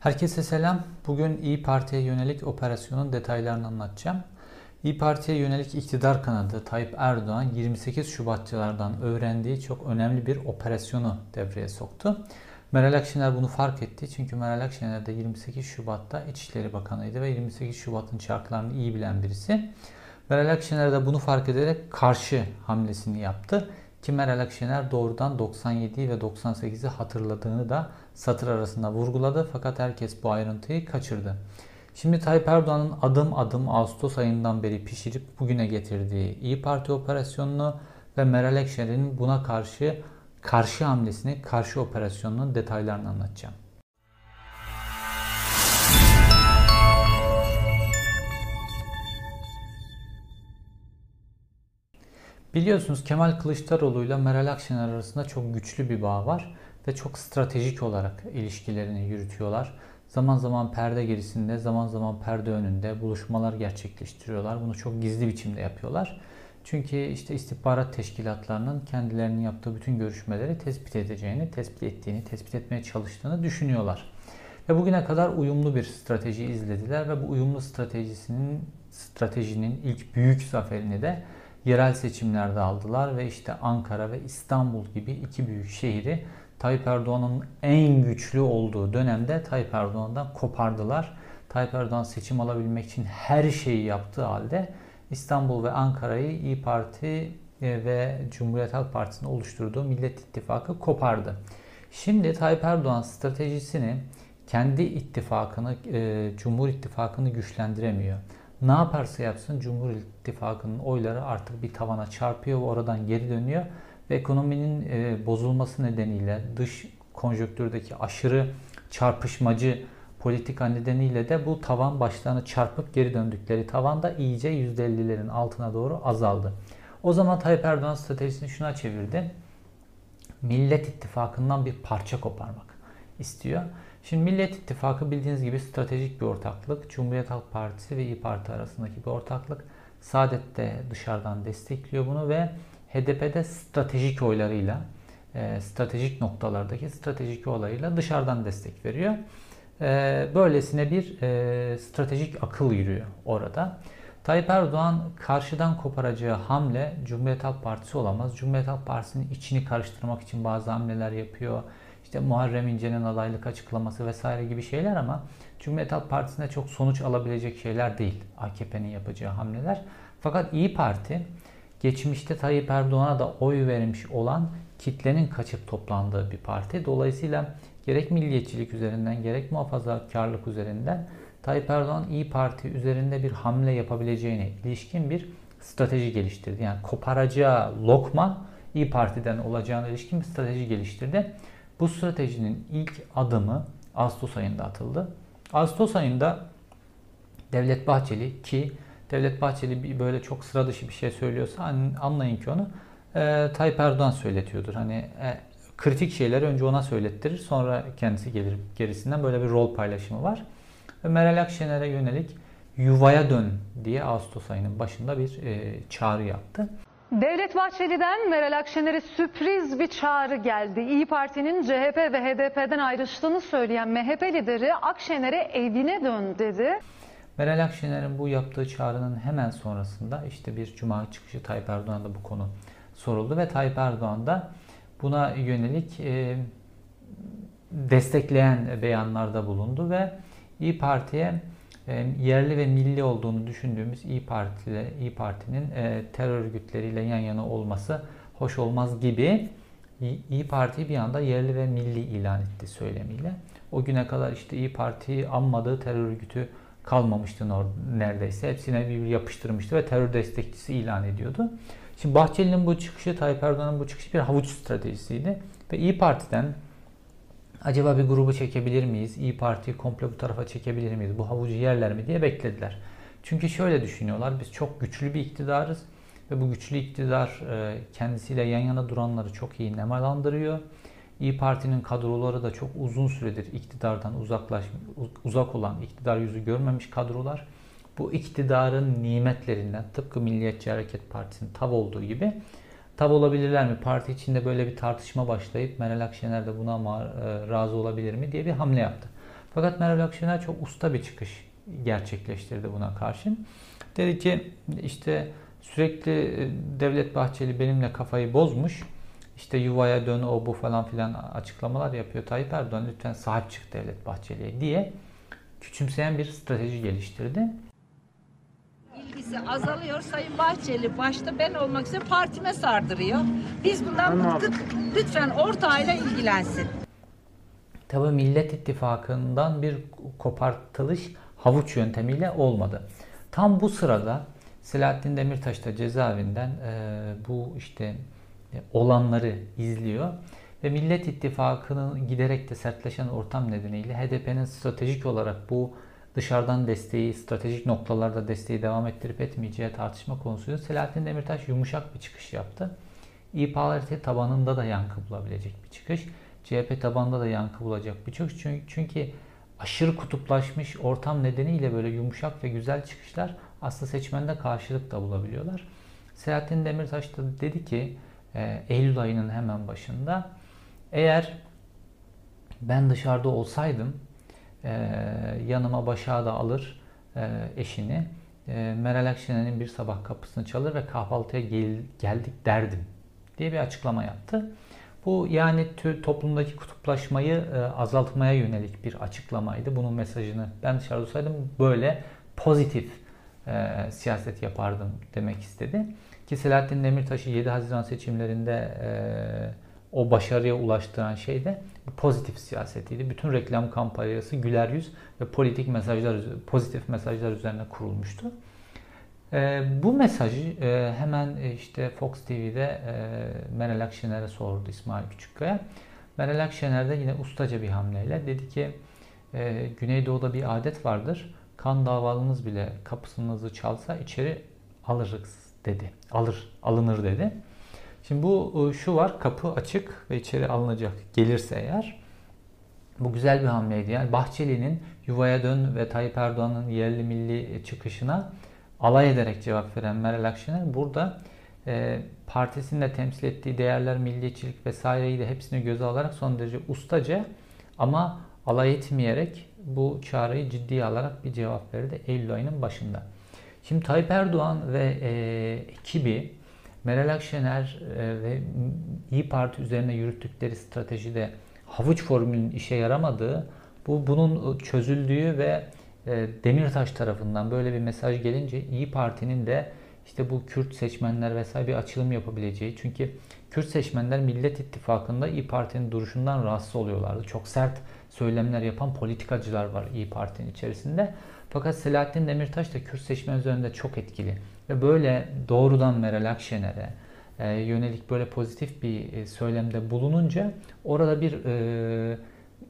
Herkese selam. Bugün İyi Parti'ye yönelik operasyonun detaylarını anlatacağım. İyi Parti'ye yönelik iktidar kanadı Tayyip Erdoğan 28 Şubatçılardan öğrendiği çok önemli bir operasyonu devreye soktu. Meral Akşener bunu fark etti. Çünkü Meral Akşener de 28 Şubat'ta İçişleri Bakanıydı ve 28 Şubat'ın şartlarını iyi bilen birisi. Meral Akşener de bunu fark ederek karşı hamlesini yaptı. Ki Meral Akşener doğrudan 97 ve 98'i hatırladığını da satır arasında vurguladı fakat herkes bu ayrıntıyı kaçırdı. Şimdi Tayyip Erdoğan'ın adım adım Ağustos ayından beri pişirip bugüne getirdiği İyi Parti operasyonunu ve Meral Akşener'in buna karşı karşı hamlesini, karşı operasyonunun detaylarını anlatacağım. Biliyorsunuz Kemal Kılıçdaroğlu ile Meral Akşener arasında çok güçlü bir bağ var ve çok stratejik olarak ilişkilerini yürütüyorlar. Zaman zaman perde gerisinde, zaman zaman perde önünde buluşmalar gerçekleştiriyorlar. Bunu çok gizli biçimde yapıyorlar. Çünkü işte istihbarat teşkilatlarının kendilerinin yaptığı bütün görüşmeleri tespit edeceğini, tespit ettiğini, tespit etmeye çalıştığını düşünüyorlar. Ve bugüne kadar uyumlu bir strateji izlediler ve bu uyumlu stratejisinin stratejinin ilk büyük zaferini de yerel seçimlerde aldılar ve işte Ankara ve İstanbul gibi iki büyük şehri Tayyip Erdoğan'ın en güçlü olduğu dönemde Tayyip Erdoğan'dan kopardılar. Tayyip Erdoğan seçim alabilmek için her şeyi yaptığı halde İstanbul ve Ankara'yı İyi Parti e, ve Cumhuriyet Halk Partisi'nin oluşturduğu Millet İttifakı kopardı. Şimdi Tayyip Erdoğan stratejisini kendi ittifakını, e, Cumhur İttifakı'nı güçlendiremiyor. Ne yaparsa yapsın Cumhur İttifakı'nın oyları artık bir tavana çarpıyor oradan geri dönüyor ve ekonominin e, bozulması nedeniyle dış konjöktürdeki aşırı çarpışmacı politika nedeniyle de bu tavan başlarını çarpıp geri döndükleri tavan da iyice %50'lerin altına doğru azaldı. O zaman Tayyip Erdoğan stratejisini şuna çevirdi. Millet İttifakı'ndan bir parça koparmak istiyor. Şimdi Millet İttifakı bildiğiniz gibi stratejik bir ortaklık. Cumhuriyet Halk Partisi ve İyi Parti arasındaki bir ortaklık. Saadet de dışarıdan destekliyor bunu ve HDP'de stratejik oylarıyla, e, stratejik noktalardaki stratejik olayıyla dışarıdan destek veriyor. E, böylesine bir e, stratejik akıl yürüyor orada. Tayyip Erdoğan karşıdan koparacağı hamle Cumhuriyet Halk Partisi olamaz. Cumhuriyet Halk Partisi'nin içini karıştırmak için bazı hamleler yapıyor. İşte Muharrem İnce'nin adaylık açıklaması vesaire gibi şeyler ama Cumhuriyet Halk Partisi'ne çok sonuç alabilecek şeyler değil AKP'nin yapacağı hamleler. Fakat İyi Parti geçmişte Tayyip Erdoğan'a da oy vermiş olan kitlenin kaçıp toplandığı bir parti. Dolayısıyla gerek milliyetçilik üzerinden gerek muhafazakarlık üzerinden Tayyip Erdoğan İyi Parti üzerinde bir hamle yapabileceğine ilişkin bir strateji geliştirdi. Yani koparacağı lokma İyi Parti'den olacağına ilişkin bir strateji geliştirdi. Bu stratejinin ilk adımı Ağustos ayında atıldı. Ağustos ayında Devlet Bahçeli ki Devlet Bahçeli böyle çok sıra dışı bir şey söylüyorsa anlayın ki onu e, Tayyip Erdoğan söyletiyordur. Hani e, kritik şeyleri önce ona söylettirir sonra kendisi gelir gerisinden böyle bir rol paylaşımı var. Ve Meral Akşener'e yönelik yuvaya dön diye Ağustos ayının başında bir e, çağrı yaptı. Devlet Bahçeli'den Meral Akşener'e sürpriz bir çağrı geldi. İyi Parti'nin CHP ve HDP'den ayrıştığını söyleyen MHP lideri Akşener'e evine dön dedi. Meral Akşener'in bu yaptığı çağrının hemen sonrasında işte bir cuma çıkışı Tayyip Erdoğan'da bu konu soruldu ve Tayyip Erdoğan da buna yönelik e, destekleyen beyanlarda bulundu ve İyi Parti'ye yerli ve milli olduğunu düşündüğümüz İyi Parti ile İyi Parti'nin e, terör örgütleriyle yan yana olması hoş olmaz gibi İyi Parti bir anda yerli ve milli ilan etti söylemiyle. O güne kadar işte İyi Parti'yi anmadığı terör örgütü kalmamıştı neredeyse. Hepsine bir yapıştırmıştı ve terör destekçisi ilan ediyordu. Şimdi Bahçeli'nin bu çıkışı, Tayyip Erdoğan'ın bu çıkışı bir havuç stratejisiydi. Ve İyi Parti'den acaba bir grubu çekebilir miyiz? İyi Parti'yi komple bu tarafa çekebilir miyiz? Bu havucu yerler mi diye beklediler. Çünkü şöyle düşünüyorlar. Biz çok güçlü bir iktidarız. Ve bu güçlü iktidar e, kendisiyle yan yana duranları çok iyi nemalandırıyor. İyi Parti'nin kadroları da çok uzun süredir iktidardan uzaklaş, uzak olan, iktidar yüzü görmemiş kadrolar. Bu iktidarın nimetlerinden tıpkı Milliyetçi Hareket Partisi'nin tav olduğu gibi tav olabilirler mi? Parti içinde böyle bir tartışma başlayıp Meral Akşener de buna e, razı olabilir mi diye bir hamle yaptı. Fakat Meral Akşener çok usta bir çıkış gerçekleştirdi buna karşın. Dedi ki işte sürekli e, Devlet Bahçeli benimle kafayı bozmuş. İşte yuvaya dön o bu falan filan açıklamalar yapıyor Tayyip Erdoğan lütfen sahip çık Devlet Bahçeli'ye diye küçümseyen bir strateji geliştirdi. İlgisi azalıyor. Sayın Bahçeli başta ben olmak üzere partime sardırıyor. Biz bundan bıktık. Lütfen ortağıyla ilgilensin. Tabii Millet İttifakı'ndan bir kopartılış havuç yöntemiyle olmadı. Tam bu sırada Selahattin Demirtaş da cezaevinden e, bu işte e, olanları izliyor ve Millet İttifakı'nın giderek de sertleşen ortam nedeniyle HDP'nin stratejik olarak bu dışarıdan desteği, stratejik noktalarda desteği devam ettirip etmeyeceği tartışma konusuydu. Selahattin Demirtaş yumuşak bir çıkış yaptı. İYİ Parti tabanında da yankı bulabilecek bir çıkış. CHP tabanında da yankı bulacak bir çıkış. Çünkü, çünkü aşırı kutuplaşmış ortam nedeniyle böyle yumuşak ve güzel çıkışlar aslında seçmende karşılık da bulabiliyorlar. Selahattin Demirtaş da dedi ki e, Eylül ayının hemen başında eğer ben dışarıda olsaydım e, yanıma Başak'ı da alır e, eşini e, Meral Akşener'in bir sabah kapısını çalır ve kahvaltıya gel, geldik derdim diye bir açıklama yaptı. Bu yani toplumdaki kutuplaşmayı e, azaltmaya yönelik bir açıklamaydı. Bunun mesajını ben dışarıda olsaydım böyle pozitif e, siyaset yapardım demek istedi. Ki Selahattin Demirtaş'ı 7 Haziran seçimlerinde e, o başarıya ulaştıran şey de pozitif siyasetiydi. Bütün reklam kampanyası güler yüz ve politik mesajlar, pozitif mesajlar üzerine kurulmuştu. E, bu mesajı e, hemen e, işte Fox TV'de e, Meral Akşener'e sordu İsmail Küçükkaya. Meral Akşener de yine ustaca bir hamleyle dedi ki e, Güneydoğu'da bir adet vardır. Kan davalınız bile kapısınızı çalsa içeri alırız dedi. Alır, alınır dedi. Şimdi bu e, şu var kapı açık ve içeri alınacak gelirse eğer bu güzel bir hamleydi. Yani Bahçeli'nin yuvaya dön ve Tayyip Erdoğan'ın yerli milli çıkışına alay ederek cevap veren Meral Akşener burada e, partisinin temsil ettiği değerler, milliyetçilik vesaireyi de hepsini göze alarak son derece ustaca ama alay etmeyerek bu çağrıyı ciddiye alarak bir cevap verdi Eylül ayının başında. Şimdi Tayyip Erdoğan ve e, ekibi Meral Akşener e, ve İyi Parti üzerine yürüttükleri stratejide havuç formülünün işe yaramadığı, bu bunun çözüldüğü ve e, Demirtaş tarafından böyle bir mesaj gelince İyi Parti'nin de işte bu Kürt seçmenler vesaire bir açılım yapabileceği. Çünkü Kürt seçmenler Millet İttifakı'nda İyi Parti'nin duruşundan rahatsız oluyorlardı. Çok sert söylemler yapan politikacılar var İyi Parti'nin içerisinde. Fakat Selahattin Demirtaş da Kürt seçmen üzerinde çok etkili. Ve böyle doğrudan Meral Akşener'e e, yönelik böyle pozitif bir e, söylemde bulununca orada bir e,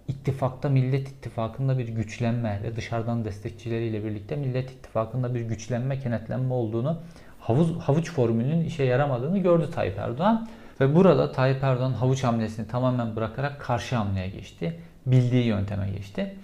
ittifakta Millet İttifakı'nda bir güçlenme ve dışarıdan destekçileriyle birlikte Millet İttifakı'nda bir güçlenme, kenetlenme olduğunu havuz, havuç formülünün işe yaramadığını gördü Tayyip Erdoğan. Ve burada Tayyip Erdoğan havuç hamlesini tamamen bırakarak karşı hamleye geçti. Bildiği yönteme geçti.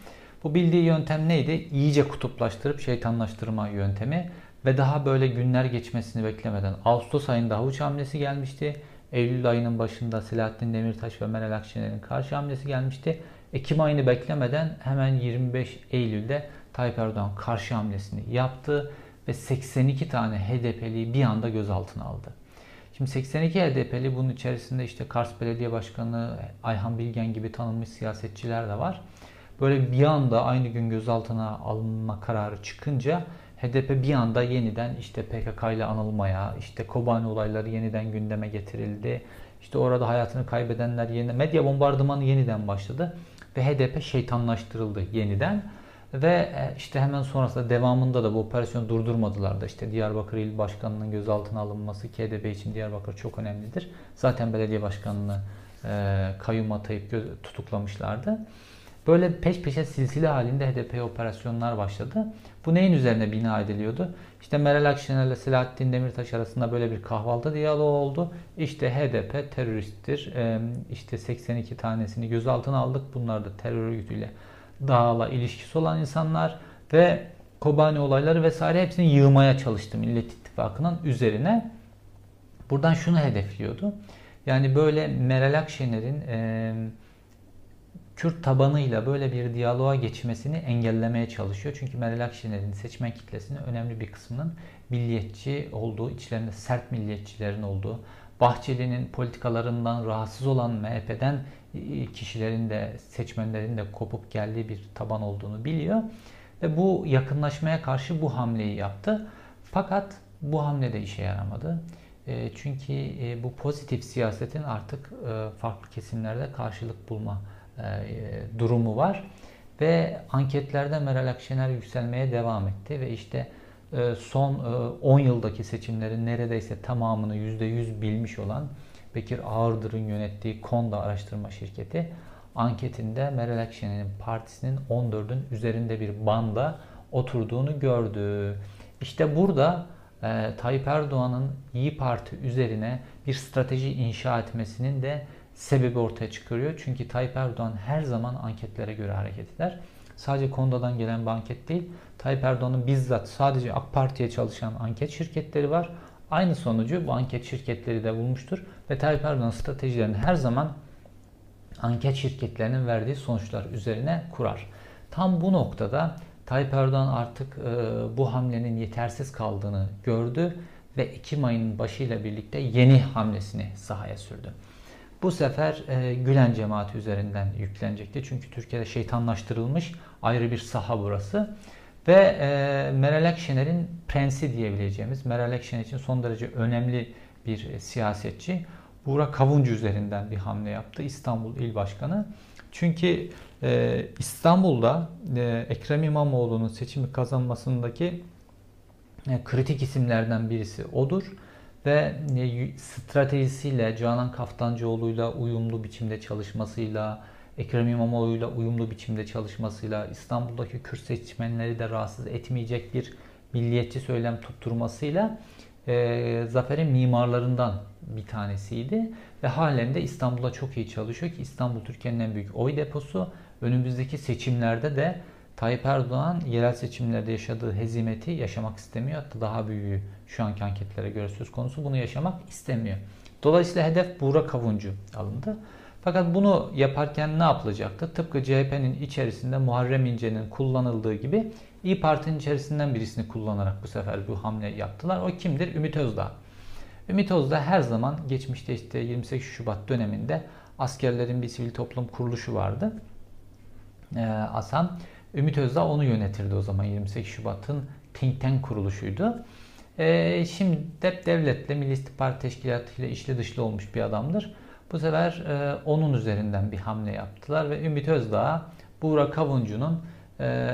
Bu bildiği yöntem neydi? İyice kutuplaştırıp şeytanlaştırma yöntemi ve daha böyle günler geçmesini beklemeden Ağustos ayında havuç hamlesi gelmişti. Eylül ayının başında Selahattin Demirtaş ve Meral Akşener'in karşı hamlesi gelmişti. Ekim ayını beklemeden hemen 25 Eylül'de Tayyip Erdoğan karşı hamlesini yaptı ve 82 tane HDP'liyi bir anda gözaltına aldı. Şimdi 82 HDP'li bunun içerisinde işte Kars Belediye Başkanı Ayhan Bilgen gibi tanınmış siyasetçiler de var. Böyle bir anda aynı gün gözaltına alınma kararı çıkınca HDP bir anda yeniden işte PKK ile anılmaya, işte Kobani olayları yeniden gündeme getirildi. İşte orada hayatını kaybedenler yeni medya bombardımanı yeniden başladı ve HDP şeytanlaştırıldı yeniden. Ve e, işte hemen sonrasında devamında da bu operasyonu durdurmadılar da işte Diyarbakır İl Başkanı'nın gözaltına alınması ki HDP için Diyarbakır çok önemlidir. Zaten belediye başkanını e, kayyum atayıp tutuklamışlardı. Böyle peş peşe silsile halinde HDP operasyonlar başladı. Bu neyin üzerine bina ediliyordu? İşte Meral Akşener ile Selahattin Demirtaş arasında böyle bir kahvaltı diyaloğu oldu. İşte HDP teröristtir. İşte 82 tanesini gözaltına aldık. Bunlar da terör örgütüyle dağla ilişkisi olan insanlar ve Kobani olayları vesaire hepsini yığmaya çalıştı Millet İttifakı'nın üzerine. Buradan şunu hedefliyordu. Yani böyle Meral Akşener'in Kürt tabanıyla böyle bir diyaloğa geçmesini engellemeye çalışıyor. Çünkü Meral Akşener'in seçmen kitlesinin önemli bir kısmının milliyetçi olduğu, içlerinde sert milliyetçilerin olduğu, Bahçeli'nin politikalarından rahatsız olan MHP'den kişilerin de seçmenlerin de kopup geldiği bir taban olduğunu biliyor. Ve bu yakınlaşmaya karşı bu hamleyi yaptı. Fakat bu hamle de işe yaramadı. E, çünkü e, bu pozitif siyasetin artık e, farklı kesimlerde karşılık bulma durumu var. Ve anketlerde Meral Akşener yükselmeye devam etti ve işte son 10 yıldaki seçimlerin neredeyse tamamını %100 bilmiş olan Bekir Ağırdır'ın yönettiği Konda araştırma şirketi anketinde Meral Akşener'in partisinin 14'ün üzerinde bir banda oturduğunu gördü. İşte burada e, Tayyip Erdoğan'ın İyi Parti üzerine bir strateji inşa etmesinin de sebebi ortaya çıkarıyor. Çünkü Tayyip Erdoğan her zaman anketlere göre hareket eder. Sadece Konda'dan gelen bir anket değil. Tayyip Erdoğan'ın bizzat sadece AK Parti'ye çalışan anket şirketleri var. Aynı sonucu bu anket şirketleri de bulmuştur. Ve Tayyip Erdoğan stratejilerini her zaman anket şirketlerinin verdiği sonuçlar üzerine kurar. Tam bu noktada Tayyip Erdoğan artık e, bu hamlenin yetersiz kaldığını gördü ve Ekim ayının başıyla birlikte yeni hamlesini sahaya sürdü. Bu sefer e, Gülen cemaati üzerinden yüklenecekti. Çünkü Türkiye'de şeytanlaştırılmış ayrı bir saha burası. Ve e, Meral Akşener'in prensi diyebileceğimiz, Meral Akşener için son derece önemli bir siyasetçi. Buğra Kavuncu üzerinden bir hamle yaptı İstanbul İl Başkanı. Çünkü e, İstanbul'da e, Ekrem İmamoğlu'nun seçimi kazanmasındaki e, kritik isimlerden birisi odur. Ve e, stratejisiyle, Canan Kaftancıoğlu'yla uyumlu biçimde çalışmasıyla, Ekrem İmamoğlu'yla uyumlu biçimde çalışmasıyla, İstanbul'daki Kürt seçmenleri de rahatsız etmeyecek bir milliyetçi söylem tutturmasıyla e, zaferin mimarlarından bir tanesiydi. Ve halen de İstanbul'a çok iyi çalışıyor ki İstanbul Türkiye'nin en büyük oy deposu. Önümüzdeki seçimlerde de Tayyip Erdoğan yerel seçimlerde yaşadığı hezimeti yaşamak istemiyor. Hatta daha büyüğü şu anki anketlere göre söz konusu bunu yaşamak istemiyor. Dolayısıyla hedef Buğra Kavuncu alındı. Fakat bunu yaparken ne yapılacaktı? Tıpkı CHP'nin içerisinde Muharrem İnce'nin kullanıldığı gibi İyi Parti'nin içerisinden birisini kullanarak bu sefer bu hamle yaptılar. O kimdir? Ümit Özdağ. Ümit Özdağ her zaman geçmişte işte 28 Şubat döneminde askerlerin bir sivil toplum kuruluşu vardı. Ee, ASAM. Ümit Özdağ onu yönetirdi o zaman 28 Şubat'ın think tank kuruluşuydu. Ee, şimdi hep devletle, Milli İstihbarat Teşkilatı ile içli dışlı olmuş bir adamdır. Bu sefer e, onun üzerinden bir hamle yaptılar ve Ümit Özdağ, Buğra Kavuncu'nun e,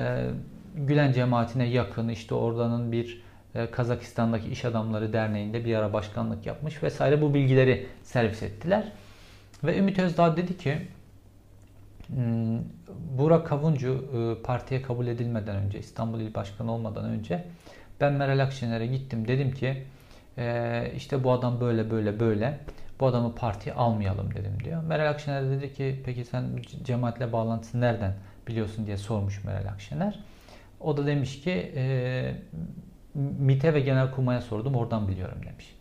Gülen cemaatine yakın işte oradanın bir e, Kazakistan'daki İş Adamları Derneği'nde bir ara başkanlık yapmış vesaire bu bilgileri servis ettiler. Ve Ümit Özdağ dedi ki Burak Kavuncu e, partiye kabul edilmeden önce İstanbul İl Başkanı olmadan önce ben Meral Akşener'e gittim dedim ki e, işte bu adam böyle böyle böyle bu adamı partiye almayalım dedim diyor. Meral Akşener dedi ki peki sen cemaatle bağlantısı nereden biliyorsun diye sormuş Meral Akşener. O da demiş ki e, MİT'e ve Genelkurmay'a sordum oradan biliyorum demiş.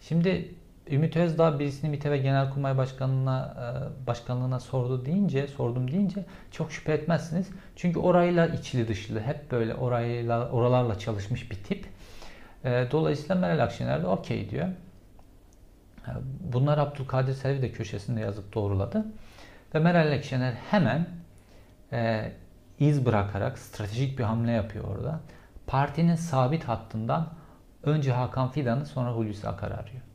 Şimdi Ümit Özdağ birisini MİT'e ve Genelkurmay Başkanlığına, e, başkanlığına sordu deyince, sordum deyince çok şüphe etmezsiniz. Çünkü orayla içli dışlı, hep böyle orayla, oralarla çalışmış bir tip. E, dolayısıyla Meral Akşener de okey diyor. E, bunlar Abdülkadir Selvi de köşesinde yazıp doğruladı. Ve Meral Akşener hemen e, iz bırakarak stratejik bir hamle yapıyor orada. Partinin sabit hattından önce Hakan Fidan'ı sonra Hulusi Akar arıyor.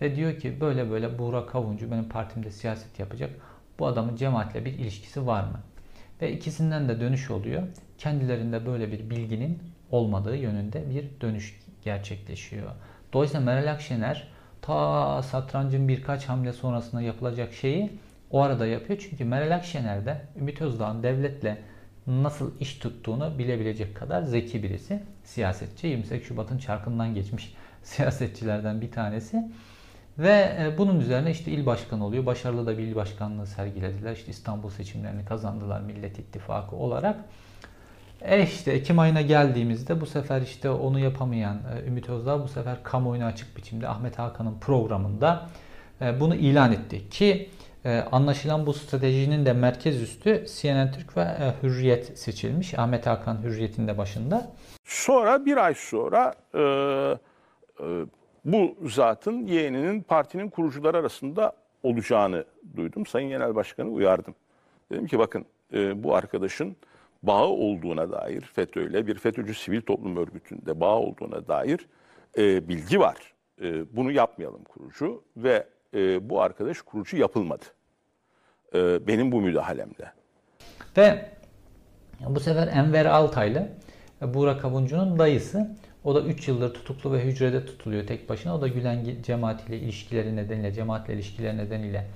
Ve diyor ki böyle böyle Buğra Kavuncu benim partimde siyaset yapacak. Bu adamın cemaatle bir ilişkisi var mı? Ve ikisinden de dönüş oluyor. Kendilerinde böyle bir bilginin olmadığı yönünde bir dönüş gerçekleşiyor. Dolayısıyla Meral Akşener ta satrancın birkaç hamle sonrasında yapılacak şeyi o arada yapıyor. Çünkü Meral Akşener de Ümit Özdağ'ın devletle nasıl iş tuttuğunu bilebilecek kadar zeki birisi. Siyasetçi. 28 Şubat'ın çarkından geçmiş siyasetçilerden bir tanesi. Ve e, bunun üzerine işte il başkanı oluyor. Başarılı da bir il başkanlığı sergilediler. İşte İstanbul seçimlerini kazandılar Millet İttifakı olarak. E işte Ekim ayına geldiğimizde bu sefer işte onu yapamayan e, Ümit Özdağ bu sefer kamuoyuna açık biçimde Ahmet Hakan'ın programında e, bunu ilan etti. Ki anlaşılan bu stratejinin de merkez üstü CNN Türk ve Hürriyet seçilmiş. Ahmet Hakan Hürriyet'in de başında. Sonra bir ay sonra e, e, bu zatın yeğeninin partinin kurucuları arasında olacağını duydum. Sayın Genel Başkanı uyardım. Dedim ki bakın e, bu arkadaşın bağı olduğuna dair FETÖ'yle bir FETÖ'cü sivil toplum örgütünde bağı olduğuna dair e, bilgi var. E, bunu yapmayalım kurucu ve e, bu arkadaş kurucu yapılmadı. E, benim bu müdahalemle. Ve bu sefer Enver Altaylı Burak Avuncu'nun dayısı. O da 3 yıldır tutuklu ve hücrede tutuluyor tek başına. O da Gülen cemaatiyle ilişkileri nedeniyle, cemaatle ilişkileri nedeniyle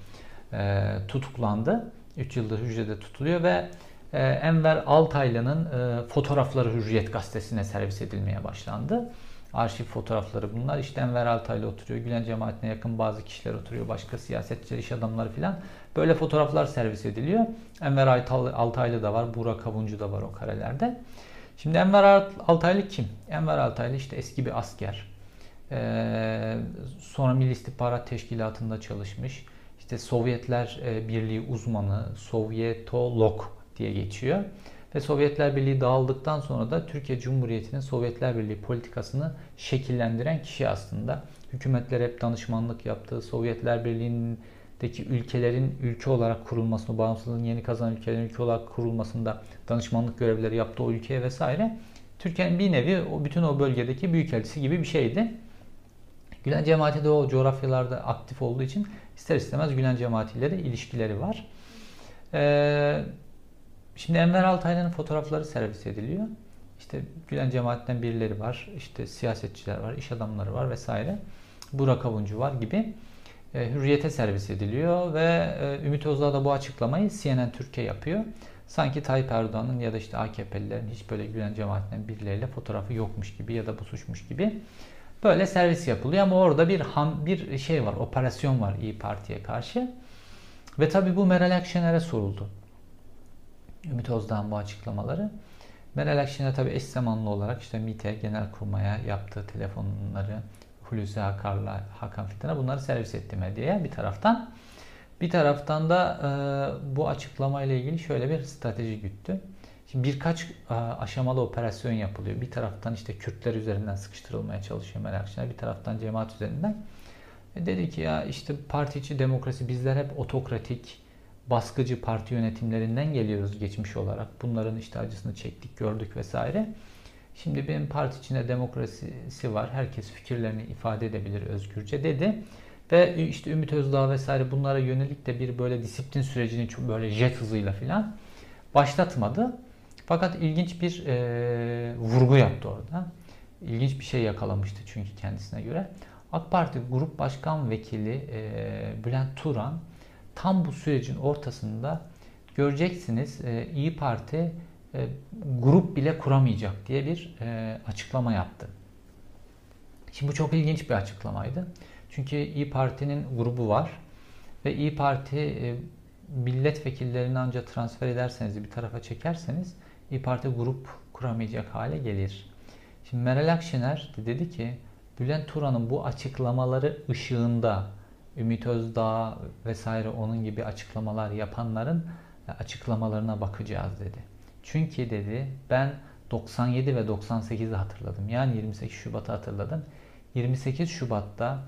e, tutuklandı. 3 yıldır hücrede tutuluyor ve e, Enver Altaylı'nın e, fotoğrafları Hürriyet gazetesine servis edilmeye başlandı. Arşiv fotoğrafları bunlar. İşte Enver Altaylı oturuyor. Gülen cemaatine yakın bazı kişiler oturuyor. Başka siyasetçiler, iş adamları filan. Böyle fotoğraflar servis ediliyor. Enver Altaylı da var. Burak Avuncu da var o karelerde. Şimdi Enver Altaylı kim? Enver Altaylı işte eski bir asker. Ee, sonra Milli İstihbarat Teşkilatı'nda çalışmış. İşte Sovyetler e, Birliği uzmanı, Sovyetolog diye geçiyor. Ve Sovyetler Birliği dağıldıktan sonra da Türkiye Cumhuriyeti'nin Sovyetler Birliği politikasını şekillendiren kişi aslında. Hükümetler hep danışmanlık yaptı. Sovyetler Birliği'ndeki ülkelerin ülke olarak kurulmasını, bağımsızlığın yeni kazanan ülkelerin ülke olarak kurulmasında danışmanlık görevleri yaptı o ülkeye vesaire. Türkiye'nin bir nevi o bütün o bölgedeki büyükelçisi gibi bir şeydi. Gülen cemaati de o coğrafyalarda aktif olduğu için ister istemez Gülen cemaatiyle de ilişkileri var. Ee, Şimdi Enver Altaylı'nın fotoğrafları servis ediliyor. İşte Gülen cemaatinden birileri var, işte siyasetçiler var, iş adamları var vesaire. Burak Avuncu var gibi e, hürriyete servis ediliyor ve e, Ümit Özdağ da bu açıklamayı CNN Türkiye yapıyor. Sanki Tayyip Erdoğan'ın ya da işte AKP'lilerin hiç böyle Gülen cemaatinden birileriyle fotoğrafı yokmuş gibi ya da bu suçmuş gibi böyle servis yapılıyor ama orada bir ham, bir şey var, operasyon var İyi Parti'ye karşı. Ve tabii bu Meral Akşener'e soruldu. Ümit Özdağ'ın bu açıklamaları. Meral Akşener tabi eş zamanlı olarak işte MİT'e, Genelkurmay'a yaptığı telefonları Hulusi Akar'la Hakan Fidan'a bunları servis etti medyaya bir taraftan. Bir taraftan da e, bu açıklama ile ilgili şöyle bir strateji güttü. Şimdi birkaç e, aşamalı operasyon yapılıyor. Bir taraftan işte Kürtler üzerinden sıkıştırılmaya çalışıyor Meral Akşener. Bir taraftan cemaat üzerinden. E, dedi ki ya işte parti içi demokrasi bizler hep otokratik, baskıcı parti yönetimlerinden geliyoruz geçmiş olarak. Bunların işte acısını çektik, gördük vesaire. Şimdi benim parti içinde demokrasisi var. Herkes fikirlerini ifade edebilir özgürce dedi. Ve işte Ümit Özdağ vesaire bunlara yönelik de bir böyle disiplin sürecini çok böyle jet hızıyla filan başlatmadı. Fakat ilginç bir e, vurgu yaptı orada. İlginç bir şey yakalamıştı çünkü kendisine göre. AK Parti Grup Başkan Vekili e, Bülent Turan tam bu sürecin ortasında göreceksiniz e, İyi Parti e, grup bile kuramayacak diye bir e, açıklama yaptı. Şimdi bu çok ilginç bir açıklamaydı. Çünkü İyi Parti'nin grubu var ve İyi Parti e, milletvekillerini ancak transfer ederseniz bir tarafa çekerseniz İyi Parti grup kuramayacak hale gelir. Şimdi Meral Akşener de dedi ki Bülent Turan'ın bu açıklamaları ışığında Ümit Özdağ vesaire onun gibi açıklamalar yapanların e, açıklamalarına bakacağız dedi. Çünkü dedi ben 97 ve 98'i hatırladım. Yani 28 Şubat'ı hatırladım. 28 Şubat'ta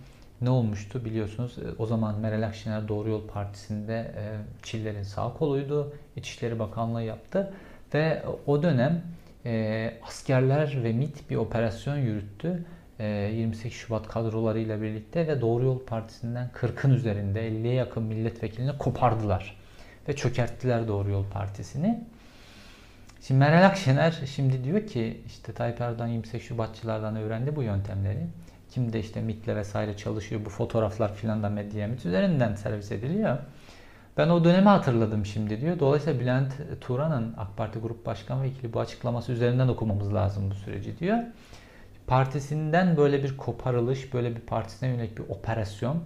ne olmuştu biliyorsunuz. E, o zaman Meral Akşener Doğru Yol Partisi'nde e, Çiller'in sağ koluydu. İçişleri Bakanlığı yaptı. Ve o dönem askerler ve MIT bir operasyon yürüttü 28 ee, Şubat kadrolarıyla birlikte ve Doğru Yol Partisi'nden 40'ın üzerinde 50'ye yakın milletvekilini kopardılar. Ve çökerttiler Doğru Yol Partisi'ni. Şimdi Meral Akşener şimdi diyor ki işte Tayyip Erdoğan 28 Şubatçılardan öğrendi bu yöntemleri. Kim de işte MIT'le vesaire çalışıyor. Bu fotoğraflar filan da medya MIT üzerinden servis ediliyor. Ben o dönemi hatırladım şimdi diyor. Dolayısıyla Bülent Turan'ın AK Parti Grup Başkan Vekili bu açıklaması üzerinden okumamız lazım bu süreci diyor partisinden böyle bir koparılış, böyle bir partisine yönelik bir operasyon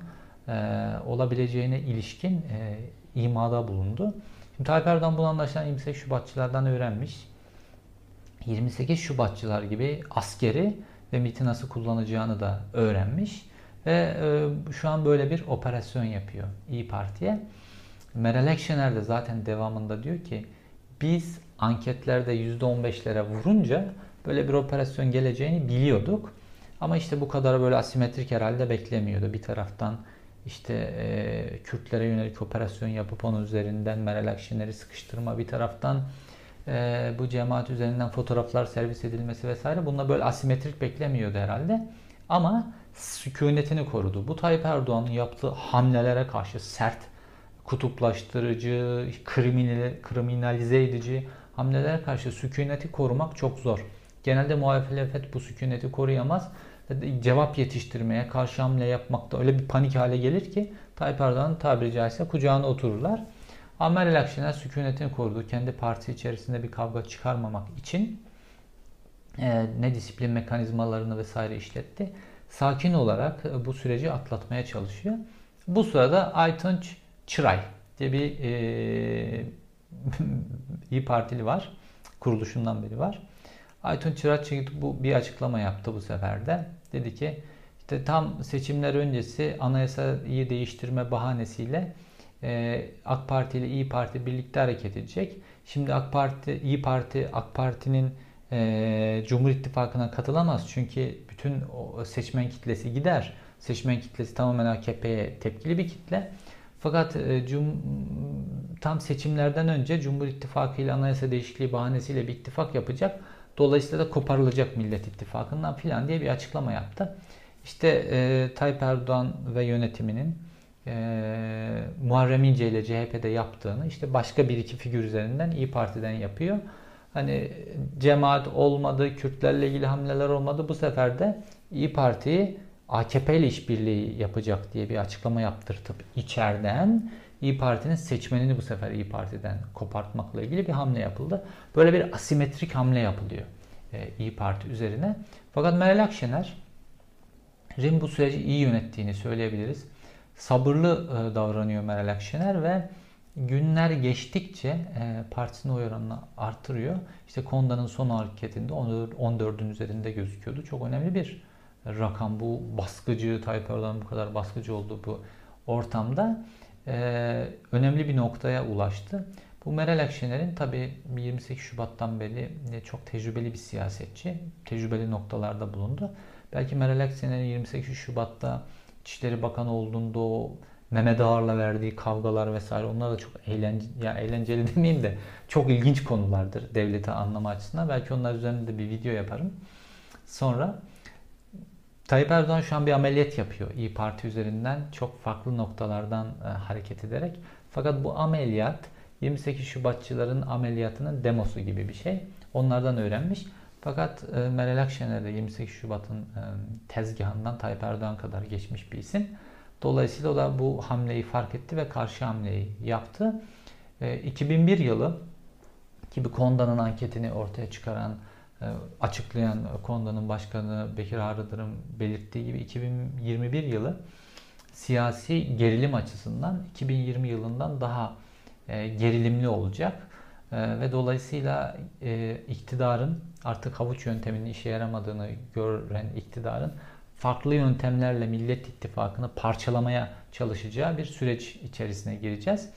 e, olabileceğine ilişkin e, imada bulundu. Şimdi Tayyip Erdoğan bunu anlaşılan 28 Şubatçılardan öğrenmiş. 28 Şubatçılar gibi askeri ve MİT'i nasıl kullanacağını da öğrenmiş. Ve e, şu an böyle bir operasyon yapıyor İyi Parti'ye. Meral Akşener de zaten devamında diyor ki biz anketlerde %15'lere vurunca böyle bir operasyon geleceğini biliyorduk. Ama işte bu kadar böyle asimetrik herhalde beklemiyordu. Bir taraftan işte e, Kürtlere yönelik operasyon yapıp onun üzerinden Meral Akşener'i sıkıştırma bir taraftan e, bu cemaat üzerinden fotoğraflar servis edilmesi vesaire bununla böyle asimetrik beklemiyordu herhalde. Ama sükunetini korudu. Bu Tayyip Erdoğan'ın yaptığı hamlelere karşı sert, kutuplaştırıcı, kriminal, kriminalize edici hamlelere karşı sükuneti korumak çok zor. Genelde muhalefet bu sükuneti koruyamaz. Cevap yetiştirmeye, karşı hamle yapmakta öyle bir panik hale gelir ki Tayyip Erdoğan'ın tabiri caizse kucağına otururlar. Ama Meral Akşener sükunetini korudu. Kendi partisi içerisinde bir kavga çıkarmamak için e, ne disiplin mekanizmalarını vesaire işletti. Sakin olarak e, bu süreci atlatmaya çalışıyor. Bu sırada Aytunç Çıray diye bir e, İyi Partili var. Kuruluşundan beri var. Aytunç Çıray bu bir açıklama yaptı bu sefer de. Dedi ki işte tam seçimler öncesi anayasayı değiştirme bahanesiyle e, AK Parti ile İyi Parti birlikte hareket edecek. Şimdi AK Parti, İyi Parti, AK Parti'nin e, Cumhur İttifakı'na katılamaz. Çünkü bütün seçmen kitlesi gider. Seçmen kitlesi tamamen AKP'ye tepkili bir kitle. Fakat e, cum, tam seçimlerden önce Cumhur İttifakı ile anayasa değişikliği bahanesiyle bir ittifak yapacak. Dolayısıyla da koparılacak Millet İttifakı'ndan filan diye bir açıklama yaptı. İşte e, Tayyip Erdoğan ve yönetiminin e, Muharrem İnce ile CHP'de yaptığını işte başka bir iki figür üzerinden İyi Parti'den yapıyor. Hani cemaat olmadı, Kürtlerle ilgili hamleler olmadı. Bu sefer de İyi Parti'yi AKP ile işbirliği yapacak diye bir açıklama yaptırtıp içeriden İyi Parti'nin seçmenini bu sefer İyi Parti'den kopartmakla ilgili bir hamle yapıldı. Böyle bir asimetrik hamle yapılıyor e, İyi Parti üzerine. Fakat Meral Akşener'in bu süreci iyi yönettiğini söyleyebiliriz. Sabırlı e, davranıyor Meral Akşener ve günler geçtikçe e, partisinin oy oranını artırıyor. İşte Konda'nın son hareketinde 14'ün üzerinde gözüküyordu. Çok önemli bir rakam. Bu baskıcı, Tayyip Erdoğan'ın bu kadar baskıcı olduğu bu ortamda e, önemli bir noktaya ulaştı. Bu Meral Akşener'in tabi 28 Şubat'tan beri çok tecrübeli bir siyasetçi. Tecrübeli noktalarda bulundu. Belki Meral Akşener'in 28 Şubat'ta İçişleri Bakanı olduğunda o Mehmet Ağar'la verdiği kavgalar vesaire onlar da çok eğlenceli, ya eğlenceli demeyeyim de çok ilginç konulardır devleti anlama açısından. Belki onlar üzerinde de bir video yaparım. Sonra Tayyip Erdoğan şu an bir ameliyat yapıyor İyi Parti üzerinden çok farklı noktalardan e, hareket ederek. Fakat bu ameliyat 28 Şubatçıların ameliyatının demosu gibi bir şey. Onlardan öğrenmiş. Fakat e, Meral Akşener de 28 Şubat'ın e, tezgahından Tayyip Erdoğan kadar geçmiş bir isim. Dolayısıyla o da bu hamleyi fark etti ve karşı hamleyi yaptı. E, 2001 yılı ki bir Konda'nın anketini ortaya çıkaran, açıklayan Konda'nın başkanı Bekir Ağrıdır'ın belirttiği gibi 2021 yılı siyasi gerilim açısından 2020 yılından daha e, gerilimli olacak. E, ve dolayısıyla e, iktidarın artık havuç yönteminin işe yaramadığını gören iktidarın farklı yöntemlerle Millet İttifakı'nı parçalamaya çalışacağı bir süreç içerisine gireceğiz.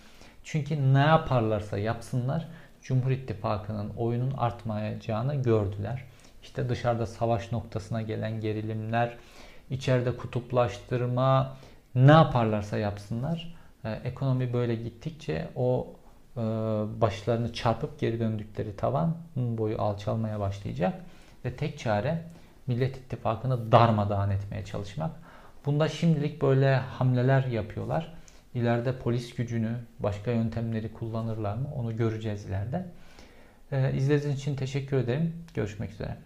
Çünkü ne yaparlarsa yapsınlar Cumhur İttifakı'nın oyunun artmayacağını gördüler. İşte dışarıda savaş noktasına gelen gerilimler, içeride kutuplaştırma, ne yaparlarsa yapsınlar. Ee, ekonomi böyle gittikçe o e, başlarını çarpıp geri döndükleri tavan boyu alçalmaya başlayacak. Ve tek çare Millet İttifakı'nı darmadağın etmeye çalışmak. Bunda şimdilik böyle hamleler yapıyorlar. İleride polis gücünü, başka yöntemleri kullanırlar mı onu göreceğiz ileride. Ee, izlediğiniz için teşekkür ederim. Görüşmek üzere.